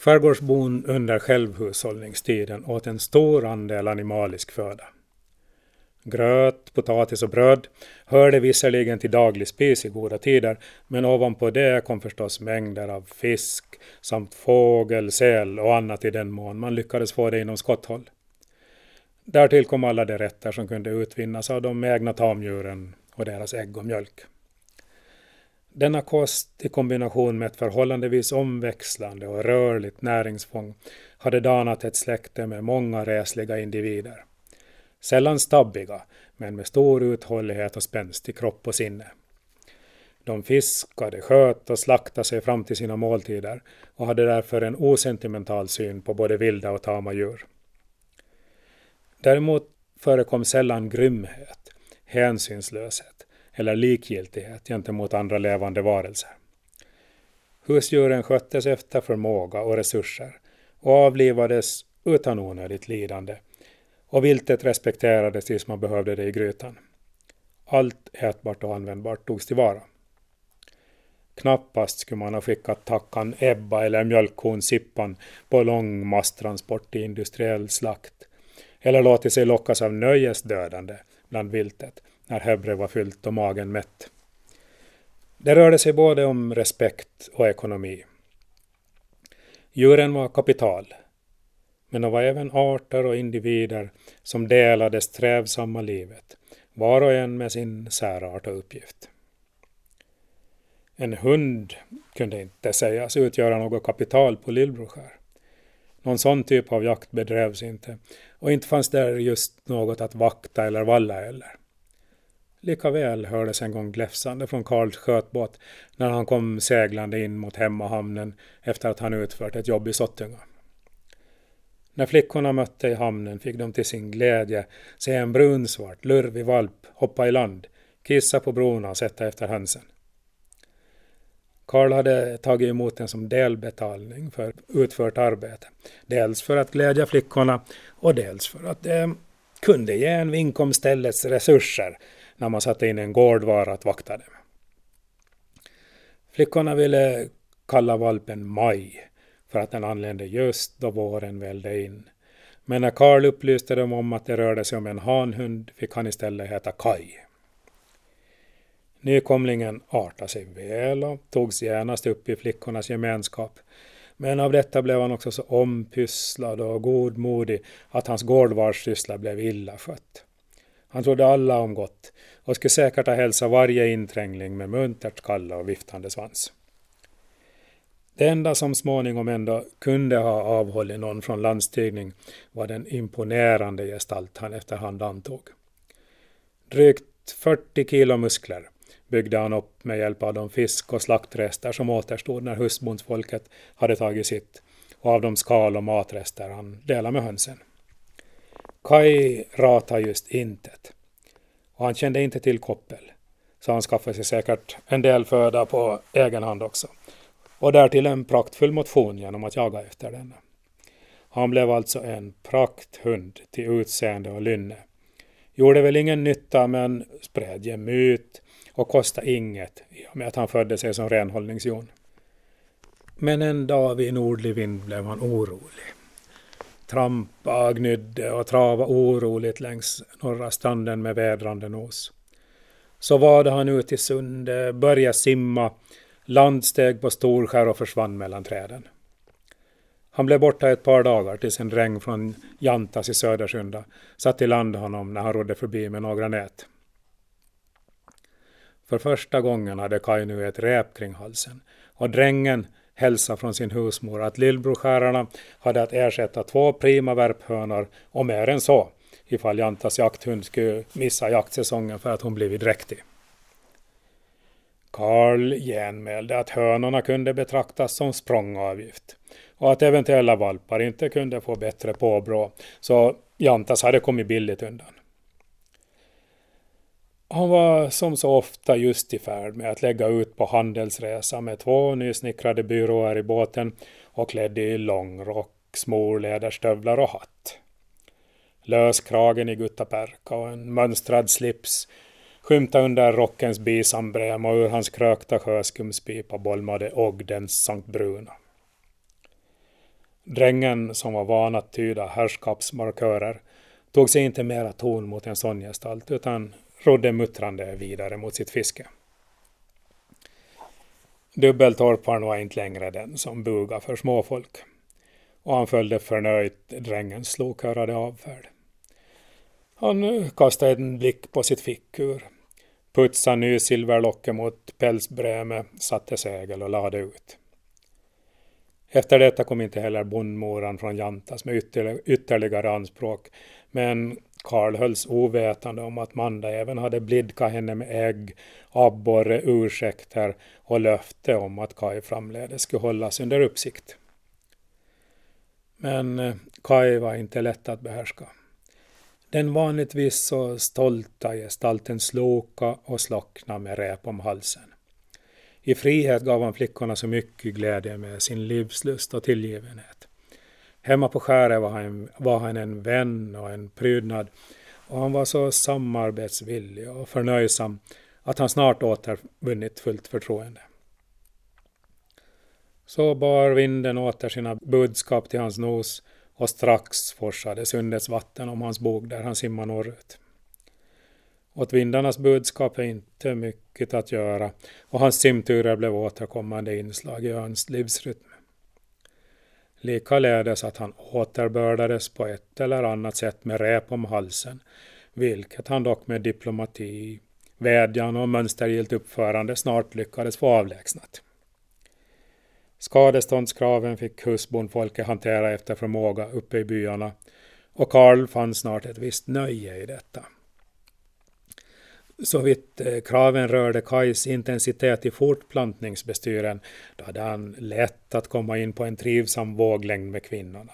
Skärgårdsbon under självhushållningstiden åt en stor andel animalisk föda. Gröt, potatis och bröd hörde visserligen till daglig spis i goda tider, men ovanpå det kom förstås mängder av fisk samt fågel, säl och annat i den mån man lyckades få det inom skotthåll. Därtill kom alla de rätter som kunde utvinnas av de egna tamdjuren och deras ägg och mjölk. Denna kost i kombination med ett förhållandevis omväxlande och rörligt näringsfång hade danat ett släkte med många resliga individer. Sällan stabbiga, men med stor uthållighet och spänst i kropp och sinne. De fiskade, sköt och slaktade sig fram till sina måltider och hade därför en osentimental syn på både vilda och tama djur. Däremot förekom sällan grymhet, hänsynslöshet eller likgiltighet gentemot andra levande varelser. Husdjuren sköttes efter förmåga och resurser och avlivades utan onödigt lidande och viltet respekterades tills man behövde det i grytan. Allt ätbart och användbart togs tillvara. Knappast skulle man ha skickat tackan Ebba eller mjölkkon Sippan på lång masstransport till industriell slakt eller låtit sig lockas av nöjesdödande bland viltet när Hebre var fyllt och magen mätt. Det rörde sig både om respekt och ekonomi. Djuren var kapital, men de var även arter och individer som delade strävsamma livet, var och en med sin särart och uppgift. En hund kunde inte sägas utgöra något kapital på Lillbroskär. Någon sån typ av jakt bedrevs inte och inte fanns där just något att vakta eller valla heller. Likaväl hördes en gång gläfsande från Karls skötbåt när han kom seglande in mot hemmahamnen efter att han utfört ett jobb i Sottunga. När flickorna mötte i hamnen fick de till sin glädje se en brunsvart, lurvig valp hoppa i land, kissa på bron och sätta efter hönsen. Karl hade tagit emot den som delbetalning för utfört arbete. Dels för att glädja flickorna och dels för att det kunde ge en vink om ställets resurser när man satte in en gårdvara att vakta dem. Flickorna ville kalla valpen Maj för att den anlände just då våren välde in. Men när Karl upplyste dem om att det rörde sig om en hanhund fick han istället heta Kaj. Nykomlingen artade sig väl och togs genast upp i flickornas gemenskap. Men av detta blev han också så ompysslad och godmodig att hans gårdvarssyssla blev illa skött. Han trodde alla om gott och skulle säkert ha hälsat varje inträngling med muntert kalla och viftande svans. Det enda som småningom ändå kunde ha avhållit någon från landstigning var den imponerande gestalt han efterhand antog. Drygt 40 kilo muskler byggde han upp med hjälp av de fisk och slaktrester som återstod när husbondsfolket hade tagit sitt och av de skal och matrester han delade med hönsen. Kai ratade just intet och han kände inte till koppel så han skaffade sig säkert en del föda på egen hand också och därtill en praktfull motion genom att jaga efter den. Han blev alltså en prakthund till utseende och lynne. Gjorde väl ingen nytta men spred gemyt och kostade inget i och med att han födde sig som renhållningsjon. Men en dag vid nordlig vind blev han orolig. Trampa, gnydde och trava oroligt längs norra stranden med vädrande nos. Så vade han ut i sundet, började simma landsteg på Storskär och försvann mellan träden. Han blev borta ett par dagar tills en dräng från Jantas i Södersunda satt i land honom när han rodde förbi med några nät. För första gången hade Kaj nu ett rep kring halsen och drängen hälsa från sin husmor att lillbrorskärarna hade att ersätta två prima värphönor och mer än så ifall Jantas jakthund skulle missa jaktsäsongen för att hon blivit dräktig. Karl genmälde att hönorna kunde betraktas som språngavgift och att eventuella valpar inte kunde få bättre påbrå, så Jantas hade kommit billigt undan. Han var som så ofta just i färd med att lägga ut på handelsresa med två nysnickrade byråer i båten och klädd i långrock, smorläderstövlar och hatt. Löskragen i guttaperka och en mönstrad slips skymta under rockens bisambrem och ur hans krökta sjöskumspipa bolmade Ogdens Sankt Bruna. Drängen, som var van att tyda herrskapsmarkörer, tog sig inte mera ton mot en sån gestalt utan rodde muttrande vidare mot sitt fiske. Dubbeltorparen var inte längre den som buga för småfolk och han följde förnöjt drängens slokörade avfärd. Han kastade en blick på sitt fickur, putsade ny silverlocke mot pälsbräme, satte segel och lade ut. Efter detta kom inte heller bondmoran från Jantas med ytterligare anspråk, men Karl hölls ovetande om att Manda även hade blidkat henne med ägg, abborre, ursäkter och löfte om att Kaj framledes skulle hållas under uppsikt. Men eh, Kai Kaj var inte lätt att behärska. Den vanligtvis så stolta gestalten sloka och slockna med rep om halsen. I frihet gav han flickorna så mycket glädje med sin livslust och tillgivenhet. Hemma på skäret var han, var han en vän och en prydnad och han var så samarbetsvillig och förnöjsam att han snart återvunnit fullt förtroende. Så bar vinden åter sina budskap till hans nos och strax forsade sundets vatten om hans bog där han simmar norrut. Åt vindarnas budskap är inte mycket att göra och hans simturer blev återkommande inslag i öns livsrytm. Likaledes att han återbördades på ett eller annat sätt med rep om halsen, vilket han dock med diplomati, vädjan och mönstergillt uppförande snart lyckades få avlägsnat. Skadeståndskraven fick husbondfolket hantera efter förmåga uppe i byarna och Karl fann snart ett visst nöje i detta. Så vitt eh, kraven rörde Kajs intensitet i fortplantningsbestyren, då hade han lätt att komma in på en trivsam våglängd med kvinnorna.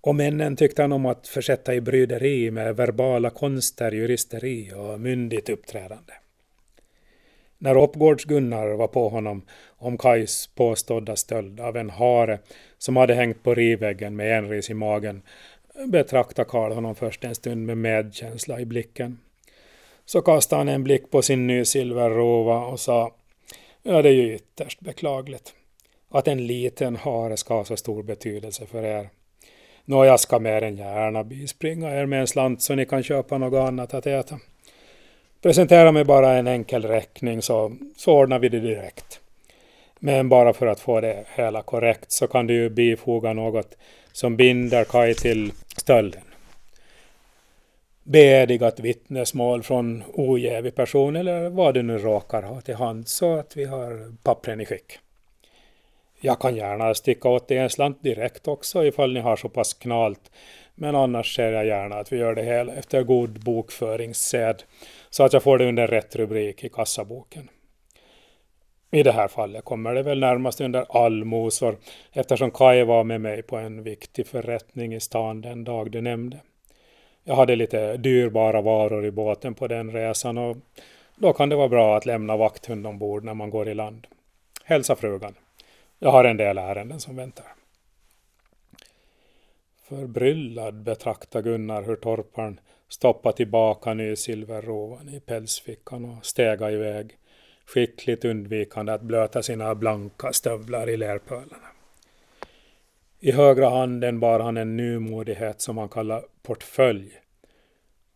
Och männen tyckte han om att försätta i bryderi med verbala konster, juristeri och myndigt uppträdande. När Oppgårds-Gunnar var på honom om Kajs påstådda stöld av en hare som hade hängt på rivväggen med enris i magen betraktade Karl honom först en stund med medkänsla i blicken. Så kastade han en blick på sin ny silverrova och sa Ja, det är ju ytterst beklagligt att en liten hare ska ha så stor betydelse för er. Nå, jag ska mer än gärna bispringa er med en slant så ni kan köpa något annat att äta. Presentera mig bara en enkel räkning så, så ordnar vi det direkt. Men bara för att få det hela korrekt så kan du ju bifoga något som binder Kaj till stölden beedigat vittnesmål från ojävig person eller vad du nu råkar ha till hand så att vi har pappren i skick. Jag kan gärna sticka åt dig en slant direkt också ifall ni har så pass knalt men annars ser jag gärna att vi gör det hela efter god bokföringssed så att jag får det under rätt rubrik i kassaboken. I det här fallet kommer det väl närmast under allmosor eftersom Kaj var med mig på en viktig förrättning i stan den dag du nämnde. Jag hade lite dyrbara varor i båten på den resan och då kan det vara bra att lämna vakthund ombord när man går i land. Hälsa frugan. Jag har en del ärenden som väntar. Förbryllad betraktar Gunnar hur torparen stoppar tillbaka nysilverrovan i pälsfickan och stega iväg, skickligt undvikande att blöta sina blanka stövlar i lerpölarna. I högra handen bar han en nymodighet som han kallar portfölj.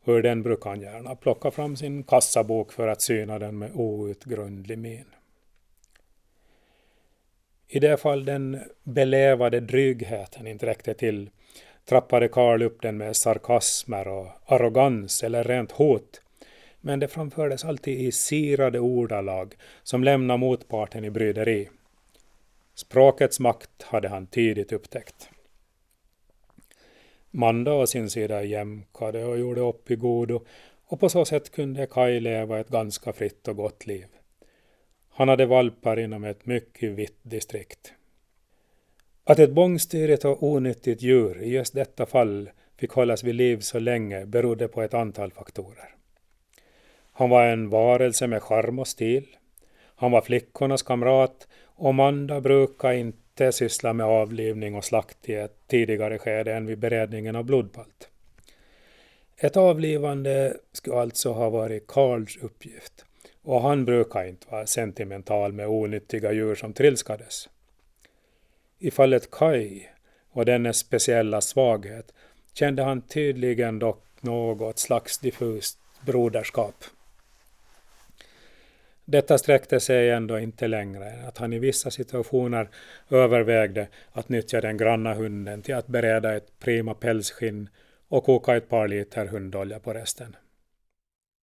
Ur den brukar han gärna plocka fram sin kassabok för att syna den med outgrundlig min. I det fall den belevade drygheten inte räckte till trappade Karl upp den med sarkasmer och arrogans eller rent hot. Men det framfördes alltid i sirade ordalag som lämnade motparten i bryderi. Språkets makt hade han tidigt upptäckt. Manda å sin sida jämkade och gjorde upp i godo och på så sätt kunde Kaj leva ett ganska fritt och gott liv. Han hade valpar inom ett mycket vitt distrikt. Att ett bångstyrigt och onyttigt djur i just detta fall fick hållas vid liv så länge berodde på ett antal faktorer. Han var en varelse med charm och stil. Han var flickornas kamrat och Manda brukade inte syssla med avlivning och slakt i ett tidigare skede än vid beredningen av blodpalt. Ett avlivande skulle alltså ha varit Karls uppgift och han brukar inte vara sentimental med onyttiga djur som trilskades. I fallet Kai och dennes speciella svaghet kände han tydligen dock något slags diffust broderskap. Detta sträckte sig ändå inte längre att han i vissa situationer övervägde att nyttja den granna hunden till att bereda ett prima pälsskinn och koka ett par liter hundolja på resten.